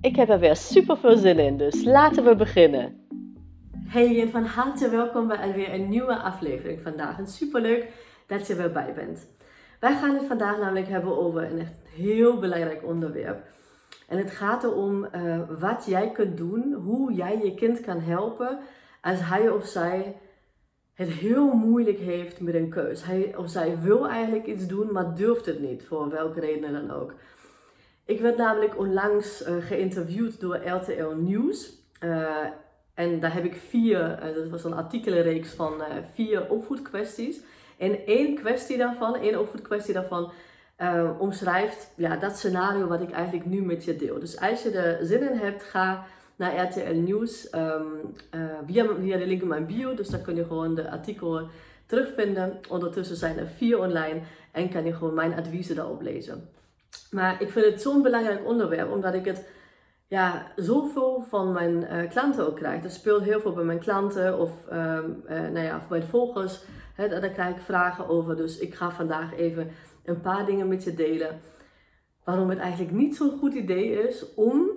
Ik heb er weer super veel zin in, dus laten we beginnen. Hey en van harte welkom bij alweer een nieuwe aflevering vandaag. En superleuk dat je weer bij bent. Wij gaan het vandaag namelijk hebben over een echt heel belangrijk onderwerp. En het gaat erom uh, wat jij kunt doen, hoe jij je kind kan helpen als hij of zij het heel moeilijk heeft met een keus. Hij of zij wil eigenlijk iets doen, maar durft het niet, voor welke reden dan ook. Ik werd namelijk onlangs uh, geïnterviewd door RTL Nieuws. Uh, en daar heb ik vier, uh, dat was een artikelenreeks van vier opvoedkwesties. En één kwestie daarvan, één opvoedkwestie daarvan, omschrijft ja, dat scenario wat ik eigenlijk nu met je deel. Dus als je er zin in hebt, ga naar RTL Nieuws um, via, via de link in mijn bio. Dus daar kun je gewoon de artikelen terugvinden. Ondertussen zijn er vier online en kan je gewoon mijn adviezen daarop lezen. Maar ik vind het zo'n belangrijk onderwerp, omdat ik het ja, zoveel van mijn uh, klanten ook krijg. Er speelt heel veel bij mijn klanten of, um, nou ja, bij de volgers. Hè, daar krijg ik vragen over. Dus ik ga vandaag even een paar dingen met je delen. Waarom het eigenlijk niet zo'n goed idee is om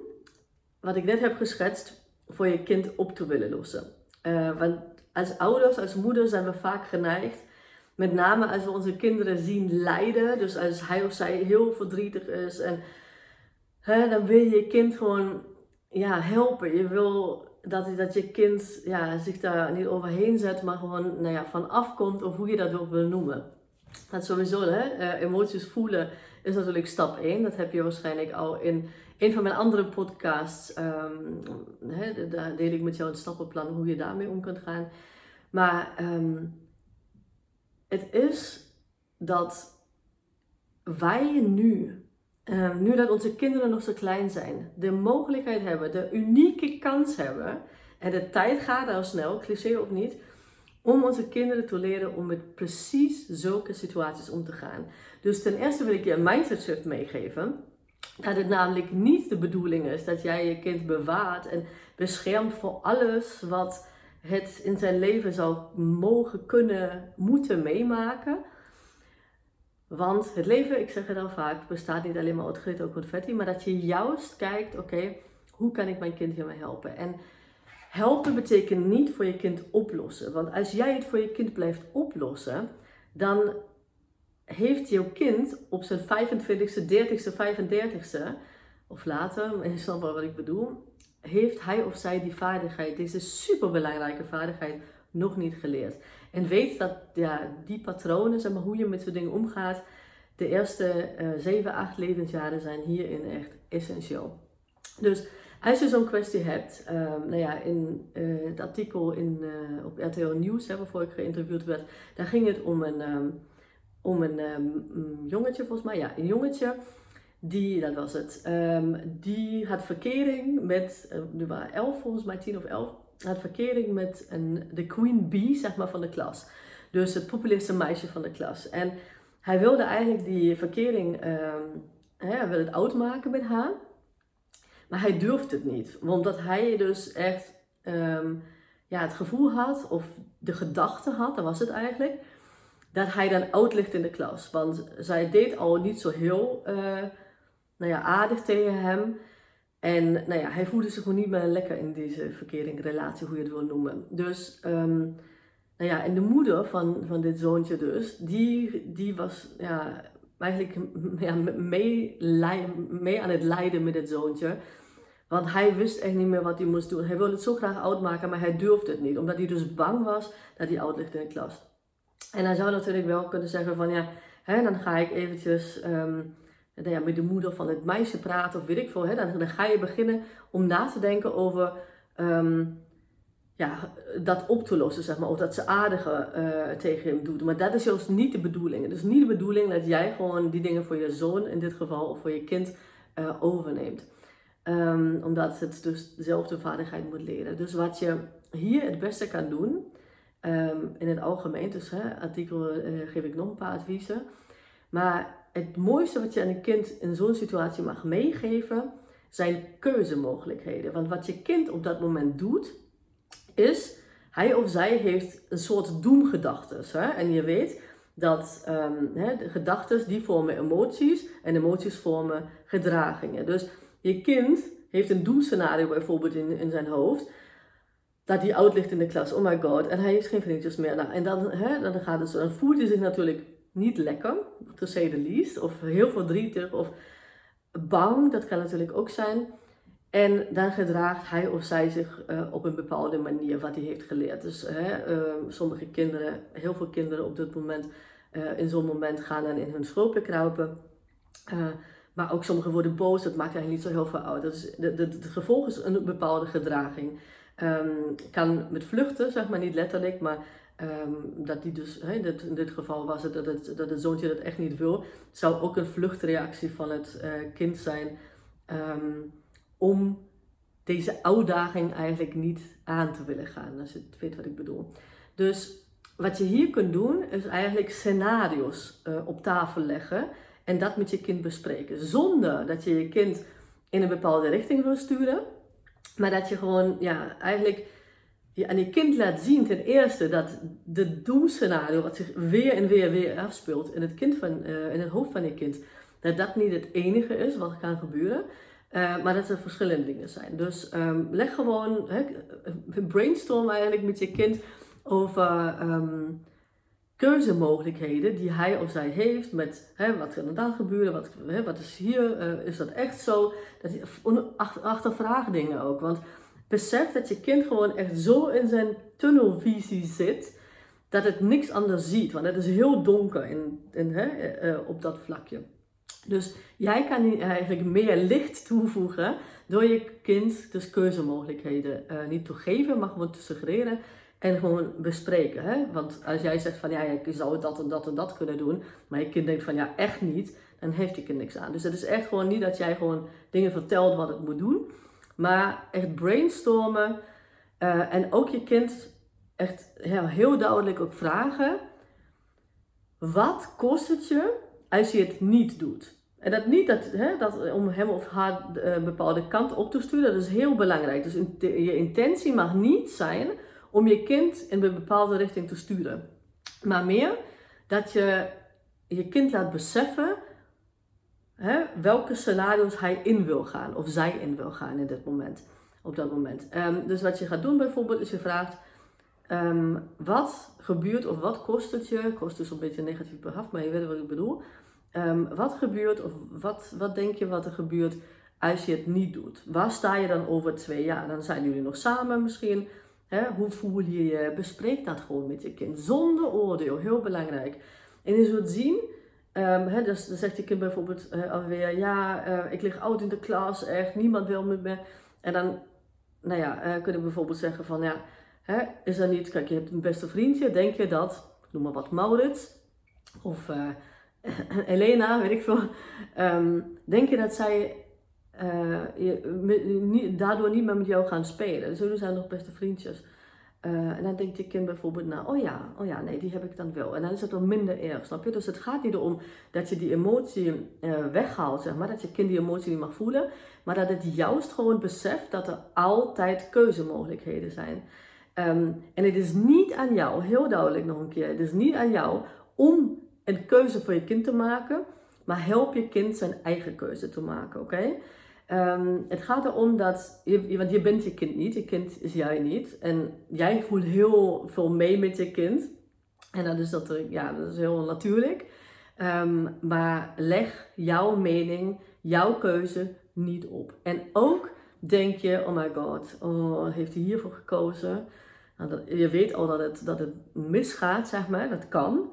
wat ik net heb geschetst, voor je kind op te willen lossen. Uh, want als ouders, als moeder zijn we vaak geneigd, met name als we onze kinderen zien lijden, dus als hij of zij heel verdrietig is, en hè, dan wil je je kind gewoon ja, helpen. Je wil dat, dat je kind ja, zich daar niet overheen zet, maar gewoon nou ja, van afkomt, of hoe je dat ook wil noemen. Dat sowieso, hè, uh, emoties voelen is natuurlijk stap 1. Dat heb je waarschijnlijk al in een van mijn andere podcasts. Um, daar deel ik met jou een stappenplan hoe je daarmee om kunt gaan. Maar um, het is dat wij nu, um, nu dat onze kinderen nog zo klein zijn, de mogelijkheid hebben, de unieke kans hebben. En de tijd gaat al snel, cliché of niet om onze kinderen te leren om met precies zulke situaties om te gaan. Dus ten eerste wil ik je een mindset shift meegeven. Dat het namelijk niet de bedoeling is dat jij je kind bewaart en beschermt voor alles wat het in zijn leven zou mogen, kunnen, moeten meemaken. Want het leven, ik zeg het al vaak, bestaat niet alleen maar uit glitter en confetti, maar dat je juist kijkt, oké, hoe kan ik mijn kind hiermee helpen? En Helpen betekent niet voor je kind oplossen. Want als jij het voor je kind blijft oplossen, dan heeft jouw kind op zijn 25ste, 30ste, 35ste, of later, is dan wel wat ik bedoel, heeft hij of zij die vaardigheid, deze superbelangrijke vaardigheid, nog niet geleerd. En weet dat ja, die patronen, zeg maar, hoe je met zo'n dingen omgaat, de eerste uh, 7, 8 levensjaren zijn hierin echt essentieel. Dus als je zo'n kwestie hebt, um, nou ja, in uh, het artikel in, uh, op RTL Nieuws, waarvoor ik geïnterviewd werd, daar ging het om een, um, om een um, jongetje volgens mij, ja, een jongetje, die, dat was het, die had verkering met, uh, er waren elf volgens mij, tien of elf, had verkering met een, de queen bee, zeg maar, van de klas. Dus het populairste meisje van de klas. En hij wilde eigenlijk die verkering, hè, hij wilde het oud maken met haar. Maar hij durft het niet. Omdat hij dus echt ehm, ja, het gevoel had, of de gedachte had, dat was het eigenlijk, dat hij dan oud ligt in de klas. Want zij deed al niet zo heel uh, nou ja, aardig tegen hem. En nou ja, hij voelde zich gewoon niet meer lekker in deze verkering, relatie, hoe je het wil noemen. Dus, um, nou ja, en de moeder van, van dit zoontje dus, die, die was ja, eigenlijk ja, mee, aan het lijden met dit zoontje. Want hij wist echt niet meer wat hij moest doen. Hij wilde het zo graag oud maken, maar hij durfde het niet. Omdat hij dus bang was dat hij oud ligt in de klas. En hij zou natuurlijk wel kunnen zeggen van ja, hè, dan ga ik eventjes um, ja, met de moeder van het meisje praten of weet ik veel. Hè, dan, dan ga je beginnen om na te denken over um, ja, dat op te lossen, zeg maar. Of dat ze aardiger uh, tegen hem doet. Maar dat is juist niet de bedoeling. Het is niet de bedoeling dat jij gewoon die dingen voor je zoon in dit geval of voor je kind uh, overneemt. Ehm, omdat het dus dezelfde vaardigheid moet leren. Dus wat je hier het beste kan doen, ehm, in het algemeen, dus hè, artikel uh, geef ik nog een paar adviezen. Maar het mooiste wat je aan een kind in zo'n situatie mag meegeven, zijn keuzemogelijkheden. Want wat je kind op dat moment doet, is hij of zij heeft een soort doemgedachtes. Hè? En je weet dat um, hè, de gedachten die vormen emoties en emoties vormen gedragingen. Dus je kind heeft een doemscenario bijvoorbeeld in, in zijn hoofd. Dat hij oud ligt in de klas, oh my god, en hij heeft geen vriendjes meer. Nou, en dan, hè, dan, gaat het zo, dan voelt hij zich natuurlijk niet lekker, to say the least. Of heel verdrietig of bang, dat kan natuurlijk ook zijn. En dan gedraagt hij of zij zich uh, op een bepaalde manier wat hij heeft geleerd. Dus uh, sommige kinderen, heel veel kinderen op dit moment, uh, in zo'n moment gaan dan in hun schulpen kruipen. maar ook sommigen worden boos, dat maakt eigenlijk niet zo heel veel uit. De, het gevolg is een bepaalde gedraging. Um, kan met vluchten, zeg maar niet letterlijk, maar um, dat die dus, in dit geval was het dat, het dat het zoontje dat echt niet wil. Zou ook een vluchtreactie van het kind zijn. Um, om deze uitdaging eigenlijk niet aan te willen gaan, als je weet wat ik bedoel. Dus wat je hier kunt doen, is eigenlijk scenario's uh, op tafel leggen en dat met je kind bespreken. Zonder dat je je kind in een bepaalde richting wil sturen, maar dat je gewoon ja, eigenlijk je aan je kind laat zien ten eerste dat de doemscenario wat zich weer en weer weer afspeelt in het, kind van, uh, in het hoofd van je kind, dat dat niet het enige is wat kan gebeuren. Uh, maar dat er verschillende dingen zijn. Dus um, leg gewoon, he, brainstorm eigenlijk met je kind over um, keuzemogelijkheden die hij of zij heeft. Met wat er inderdaad gebeuren, wat, wat is hier, uh, is dat echt zo? Dat achtervraag dingen ook. Want besef dat je kind gewoon echt zo in zijn tunnelvisie zit. Dat het niks anders ziet. Want het is heel donker in, in, uh, op dat vlakje. Dus jij kan eigenlijk meer licht toevoegen door je kind dus keuzemogelijkheden uh, niet te geven, maar gewoon te suggereren en gewoon bespreken. Hè? Want als jij zegt van ja, je zou dat en dat en dat kunnen doen, maar je kind denkt van ja, echt niet, dan heeft je kind niks aan. Dus het is echt gewoon niet dat jij gewoon dingen vertelt wat het moet doen, maar echt brainstormen uh, en ook je kind echt ja, heel duidelijk ook vragen: wat kost het je als je het niet doet. En dat niet dat, hè, dat om hem of haar een eh, bepaalde kant op te sturen, dat is heel belangrijk. Dus je intentie mag niet zijn om je kind in een bepaalde richting te sturen. Maar meer dat je je kind laat beseffen hè, welke scenario's hij in wil gaan of zij in wil gaan in dit moment, op dat moment. Um, dus wat je gaat doen bijvoorbeeld is je vraagt, um, wat gebeurt of wat kost het je, kost dus een beetje negatief behaf, maar je weet wat ik bedoel Um, wat gebeurt of wat, wat denk je wat er gebeurt als je het niet doet? Waar sta je dan over twee jaar? Dan zijn jullie nog samen misschien. Hoe voel je je? Bespreek dat gewoon met je kind. Zonder oordeel, heel belangrijk. En je zult zien, hè, dus dan zegt je kind bijvoorbeeld uh, alweer: Ja, uh, ik lig oud in de klas, echt, niemand wil met me. En dan, nou ja, uh, kun je bijvoorbeeld zeggen: van ja, is er niet, kijk, je hebt een beste vriendje, denk je dat, noem maar wat, Maurits. Of Elena, weet ik veel. Um, denk je dat zij daardoor niet meer met jou gaan spelen? Zullen zijn nog beste vriendjes. Uh, en dan denkt je kind bijvoorbeeld, nou, oh ja, oh ja, nee, die heb ik dan wel. En dan is het dan minder erg, snap je? Dus het gaat niet om dat je die emotie uh, weghaalt, zeg maar, dat je kind die emotie niet mag voelen, maar dat het juist gewoon beseft dat er altijd keuzemogelijkheden zijn. Um, en het is niet aan jou, heel duidelijk nog een keer, het is niet aan jou om een keuze voor je kind te maken, maar help je kind zijn eigen keuze te maken, oké? Ehm, het gaat erom dat, je, want je bent je kind niet, je kind is jij niet. En jij voelt heel veel mee met je kind. En dat is, dat, ja, dat is heel natuurlijk. Um, maar leg jouw mening, jouw keuze niet op. En ook denk je, oh my god, oh, heeft hij hiervoor gekozen? Nou, je weet al dat het, dat het misgaat, zeg maar, dat kan.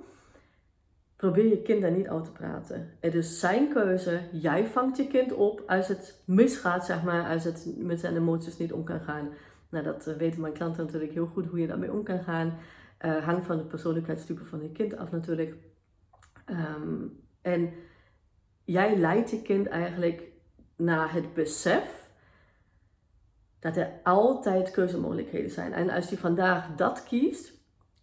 Probeer je kind daar niet over te praten. Het is zijn keuze. Jij vangt je kind op als het misgaat, zeg maar, als het met zijn emoties niet om kan gaan. Nou, dat eh, weten mijn klanten natuurlijk heel goed hoe je daarmee om kan gaan. Uh, hangt van de persoonlijkheidstype van je kind af natuurlijk. Um, en jij leidt je kind eigenlijk naar het besef dat er altijd keuzemogelijkheden zijn. En als je vandaag dat kiest,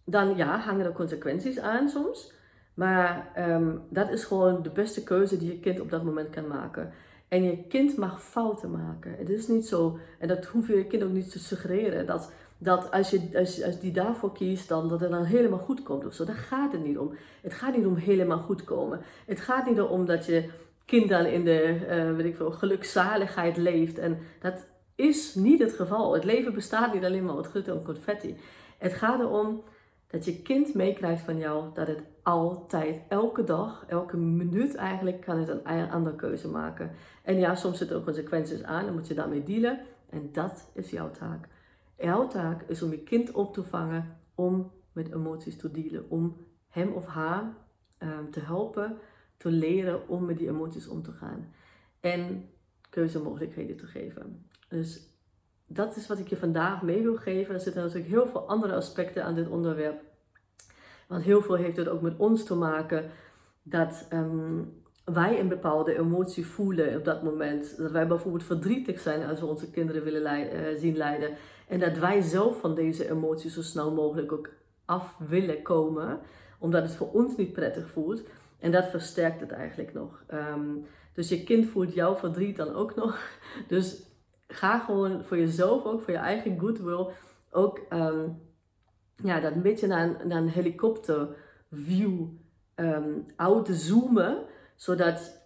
dan ja, hangen er consequenties aan soms. Maar ehm, dat is gewoon de beste keuze die je kind op dat moment kan maken. En je kind mag fouten maken. Het is niet zo, en dat hoef je je kind ook niet te suggereren, dat, dat als, je, als, als die daarvoor kiest, dan, dat het dan helemaal goed komt of zo. Daar gaat het niet om. Het gaat niet om helemaal goed komen. Het gaat niet om dat je kind dan in de uh, weet ik veel, gelukzaligheid leeft. En dat is niet het geval. Het leven bestaat niet alleen maar uit glitter en confetti. Het gaat erom dat je kind meekrijgt van jou dat het altijd, elke dag, elke minuut eigenlijk, kan het een andere keuze maken. En ja, soms zitten er consequenties aan en moet je daarmee dealen. En dat is jouw taak. Jouw taak is om je kind op te vangen om met emoties te dealen. Om hem of haar um, te helpen, te leren om met die emoties om te gaan. En keuzemogelijkheden te geven. Dus dat is wat ik je vandaag mee wil geven. Er zitten natuurlijk heel veel andere aspecten aan dit onderwerp. Want heel veel heeft het ook met ons te maken dat ehm, wij een bepaalde emotie voelen op dat moment. Dat wij bijvoorbeeld verdrietig zijn als we onze kinderen willen uh, zien lijden. En dat wij zelf van deze emotie zo snel mogelijk ook af willen komen, omdat het voor ons niet prettig voelt. En dat versterkt het eigenlijk nog. Ehm, dus je kind voelt jouw verdriet dan ook nog. Dus ga gewoon voor jezelf, ook voor je eigen goodwill, ook um, ja, dat een beetje naar een, naar een helikopterview um, te zoomen, zodat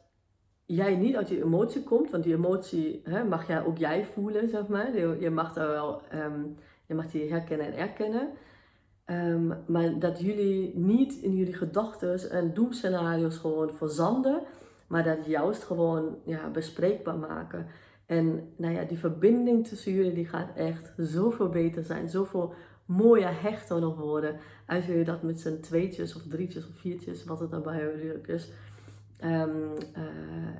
jij niet uit je emotie komt, want die emotie hè, mag jij ook jij voelen, zeg maar. Je, mag daar wel, um, je mag die herkennen en erkennen. maar dat jullie niet in jullie gedachten en doemscenario's gewoon verzanden, maar dat juist gewoon ja, bespreekbaar maken. En nou ja, die verbinding tussen jullie die gaat echt zoveel beter zijn. Zoveel mooier, hechter nog worden. Als jullie dat met z'n tweetjes of drietjes of viertjes, wat het dan bij jullie is, um,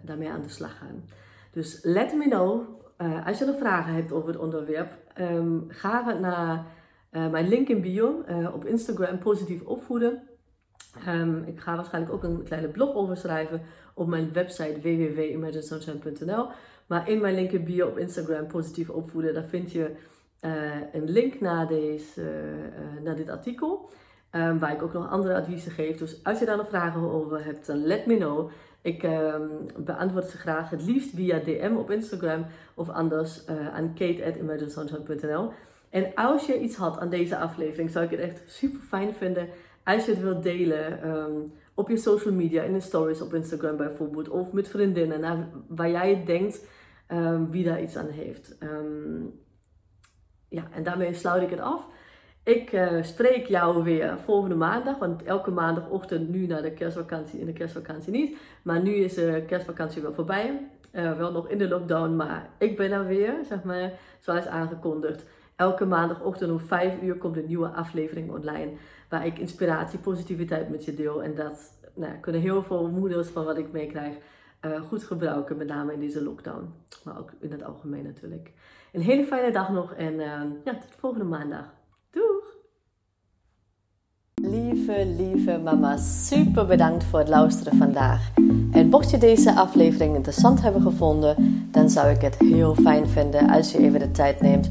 daarmee aan de slag gaan. Dus let me know. Uh, als je nog vragen hebt over het onderwerp, um, ga naar uh, mijn link in bio op Instagram, positief opvoeden. Um, ik ga waarschijnlijk ook een kleine blog over schrijven op mijn website www.imaginesunshine.nl. Maar in mijn link in bio op Instagram, positief opvoeden, daar vind je uh, een link naar, deze, uh, naar dit artikel. Um, waar ik ook nog andere adviezen geef. Dus als je daar nog vragen over hebt, dan let me know. Ik um, beantwoord ze graag het liefst via DM op Instagram of anders uh, aan kate.imaginesunshine.nl. En als je iets had aan deze aflevering, zou ik het echt super fijn vinden als je het wilt delen um, op je social media, in de stories op Instagram bijvoorbeeld, of met vriendinnen, naar waar jij denkt um, wie daar iets aan heeft. Um, ja, en daarmee sluit ik het af. Ik uh, spreek jou weer volgende maandag, want elke maandagochtend nu naar de kerstvakantie, in de kerstvakantie niet. Maar nu is de kerstvakantie wel voorbij. Uh, wel nog in de lockdown, maar ik ben er weer, zeg maar, zoals aangekondigd. Elke maandagochtend om 5 uur komt een nieuwe aflevering online. Waar ik inspiratie, positiviteit met je deel. En dat nou, kunnen heel veel moeders van wat ik meekrijg uh, goed gebruiken. Met name in deze lockdown. Maar ook in het algemeen natuurlijk. Een hele fijne dag nog en uh, ja, tot volgende maandag. Doeg! Lieve, lieve mama, super bedankt voor het luisteren vandaag. En mocht je deze aflevering interessant hebben gevonden, dan zou ik het heel fijn vinden als je even de tijd neemt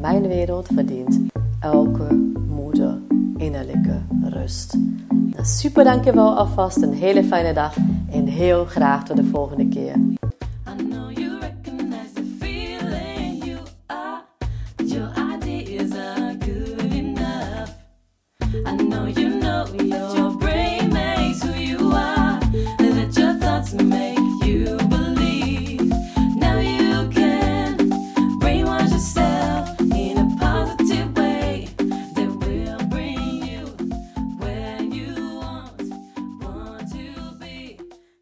Mijn wereld verdient elke moeder innerlijke rust. Super dankjewel alvast, een hele fijne dag en heel graag tot de volgende keer. I know you know